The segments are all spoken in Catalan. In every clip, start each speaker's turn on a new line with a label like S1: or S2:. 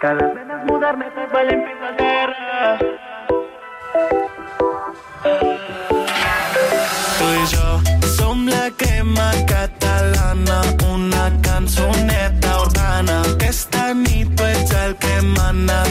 S1: Cada escenas modernes es valen pisa guerra.
S2: Tu i jo som la crema catalana, una cançoneta urbana. Aquesta nit tu ets el que mana,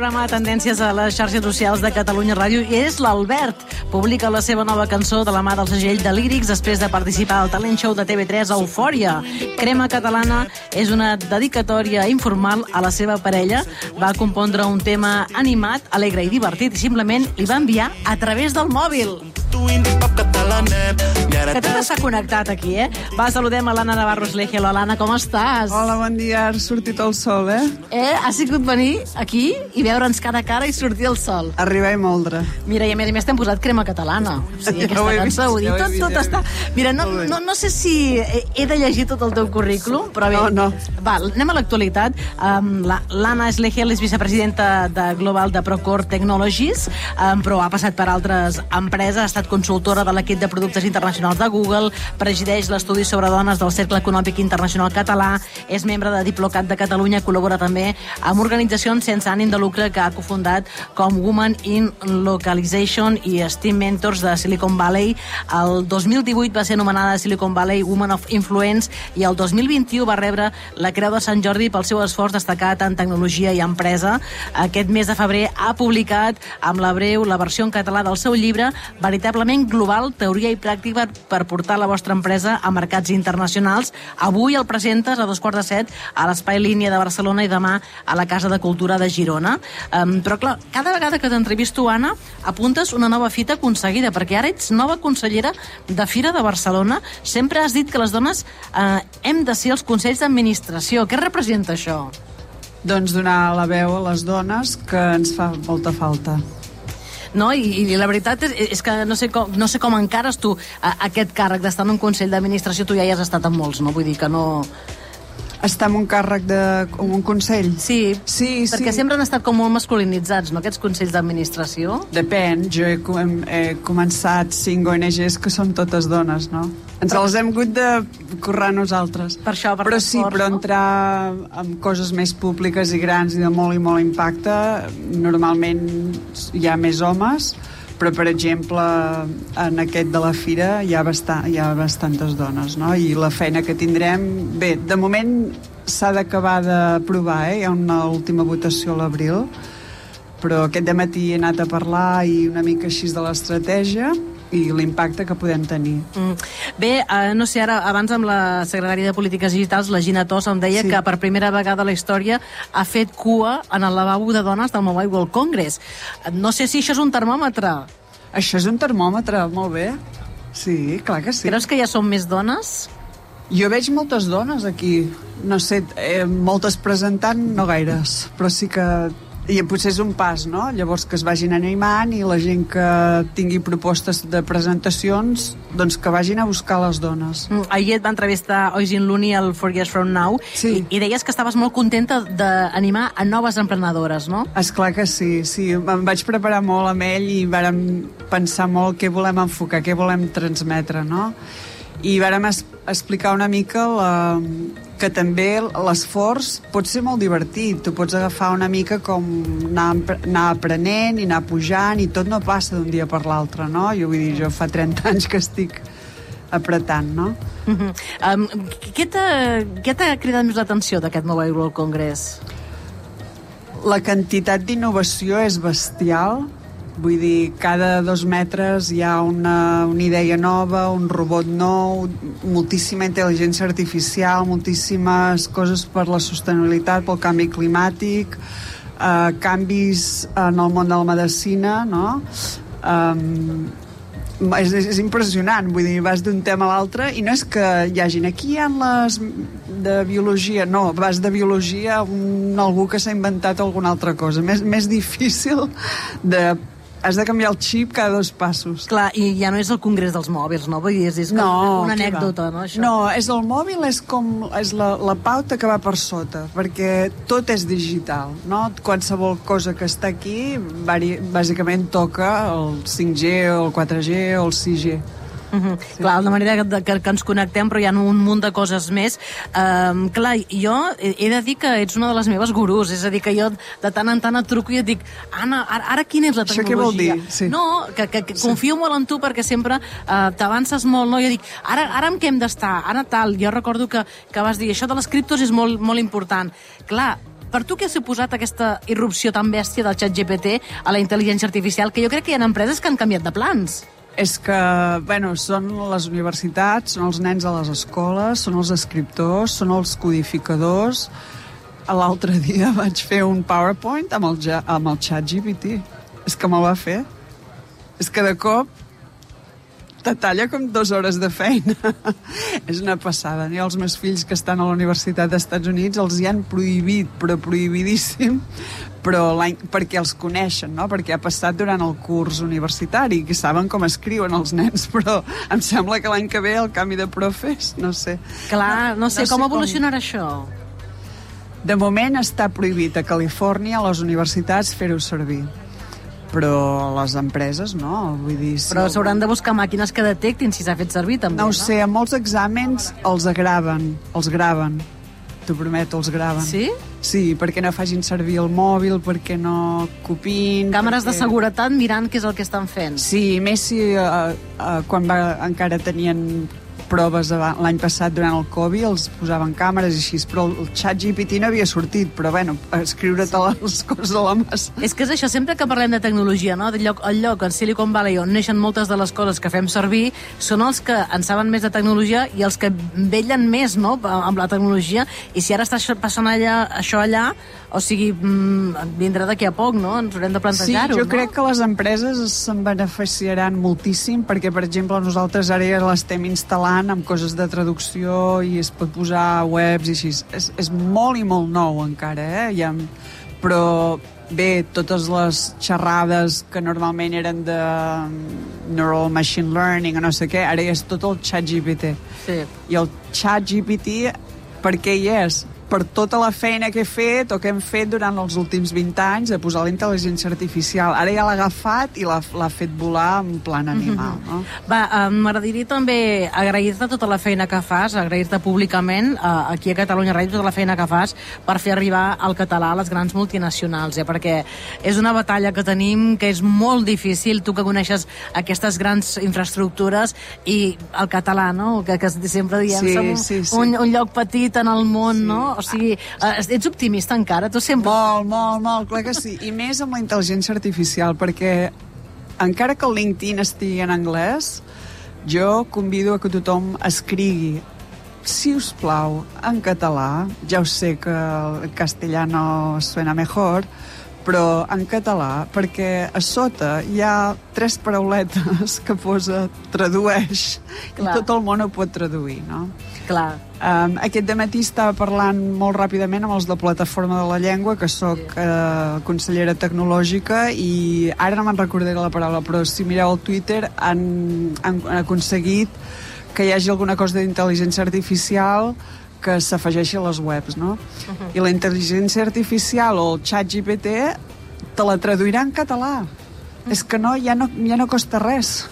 S3: programa de tendències a les xarxes socials de Catalunya Ràdio és l'Albert. Publica la seva nova cançó de la mà del segell de Lírics després de participar al talent show de TV3 Eufòria. Crema Catalana és una dedicatòria informal a la seva parella. Va compondre un tema animat, alegre i divertit i simplement li va enviar a través del mòbil.
S2: Tu i ara
S3: Que tot està connectat aquí, eh? Va, saludem a l'Anna Navarro Eslegel. Hola, Anna, com estàs?
S4: Hola, bon dia. Ha sortit el sol, eh?
S3: Eh? Ha sigut venir aquí i veure'ns cara a cara i sortir el sol.
S4: Arribar i moldre.
S3: Mira, i a més a més t'hem posat crema catalana. O sigui,
S4: Ja ho
S3: aquesta
S4: he
S3: cançó,
S4: vist,
S3: vull dir,
S4: ja ho he
S3: tot,
S4: vist,
S3: tot
S4: ja ho he
S3: està... Mira, no, no, no sé si he he de llegir tot el teu currículum, però bé...
S4: No, no.
S3: Va, anem a l'actualitat. Um, la- L'Anna Schlegel és vicepresidenta de Global de Procore Technologies, um, però ha passat per altres empreses, ha estat consultora de l'equip de productes internacionals de Google, presideix l'estudi sobre dones del Cercle Econòmic Internacional Català, és membre de Diplocat de Catalunya, col·labora també amb organitzacions sense ànim de lucre que ha cofundat com Women in Localization i Steam Mentors de Silicon Valley. El 2018 va ser anomenada Silicon Valley Woman of Influence i el 2021 va rebre la Creu de Sant Jordi pel seu esforç destacat en tecnologia i empresa. Aquest mes de febrer ha publicat amb la breu la versió en català del seu llibre Veritablement Global, Teoria i Pràctica per portar la vostra empresa a mercats internacionals. Avui el presentes a dos quarts de set a l'Espai Línia de Barcelona i demà a la Casa de Cultura de Girona. Um, però clar, cada vegada que t'entrevisto, Anna, apuntes una nova fita aconseguida, perquè ara ets nova consellera de Fira de Barcelona. Sempre has dit que les dones eh, hem de ser els consells d'administració. Què representa això?
S4: Doncs donar la veu a les dones que ens fa molta falta.
S3: No? I, i la veritat és, és que no sé, com, no sé com encares tu a, aquest càrrec d'estar en un consell d'administració. Tu ja hi has estat en molts, no? Vull dir que no...
S4: Està en un càrrec de... en un consell?
S3: Sí,
S4: Sí,
S3: perquè
S4: sí.
S3: sempre han estat com molt masculinitzats, no?, aquests consells d'administració.
S4: Depèn, jo he, com- he començat cinc ONGs que són totes dones, no? Ens els hem hagut de currar nosaltres.
S3: Per això, per
S4: però sí,
S3: l'esforç,
S4: però
S3: no?
S4: entrar en coses més públiques i grans i de molt i molt impacte, normalment hi ha més homes, però, per exemple, en aquest de la fira hi ha, bastant, hi ha bastantes dones, no? I la feina que tindrem... Bé, de moment s'ha d'acabar d'aprovar, eh? Hi ha una última votació a l'abril, però aquest de matí he anat a parlar i una mica així de l'estratègia i l'impacte que podem tenir.
S3: Mm. Bé, eh, no sé, ara, abans amb la secretària de Polítiques Digitals, la Gina Tossa, em deia
S4: Sí.
S3: que per primera vegada a la història ha fet cua en el lavabo de dones del Mobile World Congress. No sé si això és un termòmetre.
S4: Això és un termòmetre, molt bé. Sí, clar que sí.
S3: Creus que ja són més dones?
S4: Jo veig moltes dones aquí. No sé, eh, moltes presentant, no gaires, però sí que... I potser és un pas, no? Llavors que es vagin animant i la gent que tingui propostes de presentacions, doncs que vagin a buscar les dones.
S3: Mm, Ahir et va entrevistar Oisin Looney al Four Years From Now
S4: Sí.
S3: i, i deies que estaves molt contenta d'animar a noves emprenedores, no?
S4: És clar que sí, sí. Em vaig preparar molt amb ell i vàrem pensar molt què volem enfocar, què volem transmetre, no? I vàrem es explicar una mica la, que també l'esforç pot ser molt divertit. Tu pots agafar una mica com anar, anar aprenent i anar pujant i tot no passa d'un dia per l'altre, no? Jo vull dir, jo fa 30 anys que estic apretant, no?
S3: Mm -hmm. um, què t'ha què t'ha cridat més l'atenció d'aquest Mobile World Congress?
S4: La quantitat d'innovació és bestial. Vull dir, cada dos metres hi ha una, una idea nova, un robot nou, moltíssima intel·ligència artificial, moltíssimes coses per la sostenibilitat, pel canvi climàtic, eh, canvis en el món de la medicina, no? Um, és, és, impressionant, vull dir, vas d'un tema a l'altre i no és que hi hagin aquí hi ha les de biologia, no, vas de biologia a un, algú que s'ha inventat alguna altra cosa, més, més difícil de has de canviar el xip cada dos passos.
S3: Clar, i ja no és el congrés dels mòbils, no? Vull dir, és, és com
S4: No,
S3: una anècdota,
S4: va?
S3: no, això?
S4: No, és el mòbil, és com és la, la pauta que va per sota, perquè tot és digital, no? Qualsevol cosa que està aquí, bàsicament toca el 5G o el 4G o el 6G.
S3: Uh -huh. sí. Clar, la manera que, que, que ens connectem, però hi ha un munt de coses més. Um, clar, jo he, de dir que ets una de les meves gurús, és a dir, que jo de tant en tant et truco i et dic Anna, ara, ara quina és la
S4: Això què
S3: tecnologia?
S4: vol dir? Sí.
S3: No, que, que, que confio molt en tu perquè sempre uh, t'avances molt, no? Jo dic, ara, ara amb què hem d'estar? Ara tal. Jo recordo que, que vas dir, això de les criptos és molt, molt important. Clar, per tu què ha suposat aquesta irrupció tan bèstia del xat GPT a la intel·ligència artificial, que jo crec que hi ha empreses que han canviat de plans.
S4: És que, bueno, són les universitats, són els nens a les escoles, són els escriptors, són els codificadors. L'altre dia vaig fer un PowerPoint amb el, amb el xat GPT. És que me'l va fer. És que de cop te talla com dues hores de feina. és una passada. I els meus fills que estan a la Universitat dels Estats Units els hi han prohibit, però prohibidíssim, però l'any perquè els coneixen, no? perquè ha passat durant el curs universitari, que saben com escriuen els nens, però em sembla que l'any que ve el canvi de profes, no sé.
S3: Clar, no, no sé,
S4: no sé
S3: com
S4: com-
S3: evolucionarà això?
S4: De moment està prohibit a Califòrnia a les universitats fer-ho servir però les empreses no, vull dir... si
S3: Però s'hauran de buscar màquines que detectin si s'ha fet servir, també,
S4: No ho sé, a molts exàmens els graven, els graven. T'ho prometo, els graven.
S3: Sí?
S4: Sí, perquè no facin servir el mòbil, perquè no copin...
S3: Càmeres de
S4: perquè...
S3: seguretat mirant què és el que estan fent.
S4: Sí, més si uh, uh, quan va, encara tenien proves l'any passat durant el Covid els posaven càmeres i així, però el xat GPT no havia sortit, però bueno, escriure-te les coses a la massa.
S3: És que és això, sempre que parlem de tecnologia, no? del lloc, el lloc, en Silicon Valley, on neixen moltes de les coses que fem servir, són els que en saben més de tecnologia i els que vellen més no? amb la tecnologia. I si ara està passant allà, això allà, o sigui, mm, vindrà d'aquí a poc, no? Ens haurem de
S4: Sí,
S3: plantejar-ho,
S4: jo
S3: no?
S4: crec que les empreses se'n beneficiaran moltíssim perquè, per exemple, nosaltres ara ja l'estem instal·lant amb coses de traducció i es pot posar webs i així. És, és molt i molt nou encara, eh? Ja, però bé, totes les xerrades que normalment eren de neural machine learning o no sé què, ara ja és tot el xat GPT.
S3: Sí.
S4: I el xat GPT, per què hi és? Per tota la feina que he fet o que hem fet durant els últims 20 anys de posar la intel·ligència artificial. Ara ja l'ha agafat i l'ha fet volar en plan animal, no?
S3: Va, eh, m'agradaria també agrair-te tota la feina que fas, agrair-te públicament eh, aquí a Catalunya Ràdio tota la feina que fas per fer arribar el català a les grans multinacionals, eh? perquè és una batalla que tenim que és molt difícil, tu que coneixes aquestes grans infraestructures i el català, no? que, que sempre diem
S4: Sí,
S3: som
S4: sí, sí.
S3: Un, un lloc petit en el món, no? O sigui, eh, ets optimista encara? Tu sempre...
S4: Molt, molt, molt, clar que sí. I més amb la intel·ligència artificial, perquè encara que el LinkedIn estigui en anglès, jo convido a que tothom escrigui si us plau, en català, ja ho sé que el castellano suena mejor, però en català, perquè a sota hi ha tres parauletes que posa tradueix,
S3: Clar.
S4: i tot el món ho pot traduir, no?
S3: Clar.
S4: Um, aquest dematí estava parlant molt ràpidament amb els de Plataforma de la Llengua, que sóc uh, consellera tecnològica, i ara no me'n recordaré la paraula, però si mireu el Twitter han, han aconseguit que hi hagi alguna cosa d'intel·ligència artificial que s'afegeixi a les webs, no? Uh -huh. I la intel·ligència artificial o el xat GPT te la traduirà en català. És que no, ja no, ja no costa res.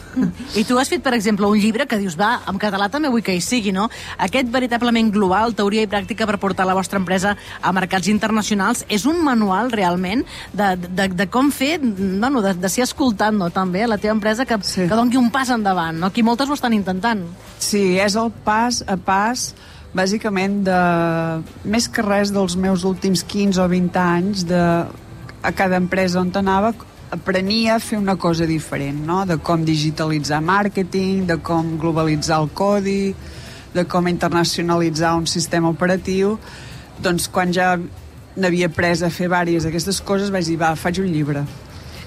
S3: I tu has fet, per exemple, un llibre que dius, va, en català també vull que hi sigui, no? Aquest veritablement global, teoria i pràctica per portar la vostra empresa a mercats internacionals, és un manual realment de, de, de com fer, bueno, de, de ser escoltant, no, també, la teva empresa, que,
S4: Sí.
S3: que doni un pas endavant, no? Aquí moltes ho estan intentant.
S4: Sí, és el pas a pas bàsicament de, més que res dels meus últims 15 o 20 anys de, a cada empresa on anava aprenia a fer una cosa diferent, no? de com digitalitzar màrqueting, de com globalitzar el codi, de com internacionalitzar un sistema operatiu. Doncs quan ja n'havia pres a fer diverses d'aquestes coses vaig dir, va, faig un llibre.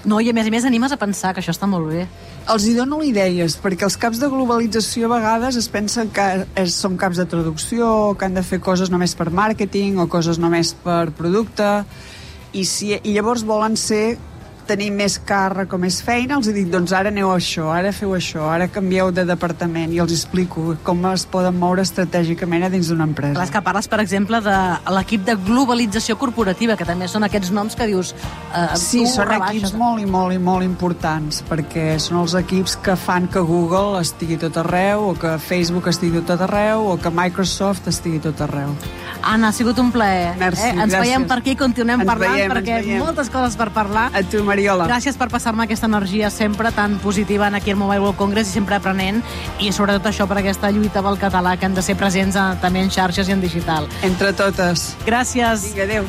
S3: No, i a més a més animes a pensar que això està molt bé.
S4: Els hi dono idees, perquè els caps de globalització a vegades es pensen que és, són caps de traducció, que han de fer coses només per màrqueting o coses només per producte, i, si, i llavors volen ser tenir més càrrec o més feina, els dic, doncs ara aneu a això, ara feu això, ara canvieu de departament i els explico com es poden moure estratègicament a dins d'una empresa.
S3: Les que parles, per exemple, de l'equip de globalització corporativa, que també són aquests noms que dius... Eh,
S4: Sí, són
S3: rebaixes.
S4: equips molt i molt i molt importants perquè són els equips que fan que Google estigui tot arreu o que Facebook estigui tot arreu o que Microsoft estigui tot arreu.
S3: Anna, ha sigut un plaer.
S4: Merci,
S3: eh? Ens
S4: gràcies.
S3: veiem per aquí i continuem
S4: Ens
S3: parlant
S4: veiem,
S3: perquè
S4: veiem.
S3: moltes coses per parlar.
S4: A tu, Mariola.
S3: Gràcies per passar-me aquesta energia sempre tan positiva en aquí al Mobile World Congress i sempre aprenent i sobretot això per aquesta lluita pel català que han de ser presents eh, també en xarxes i en digital.
S4: Entre totes.
S3: Gràcies.
S4: Vinga, adéu.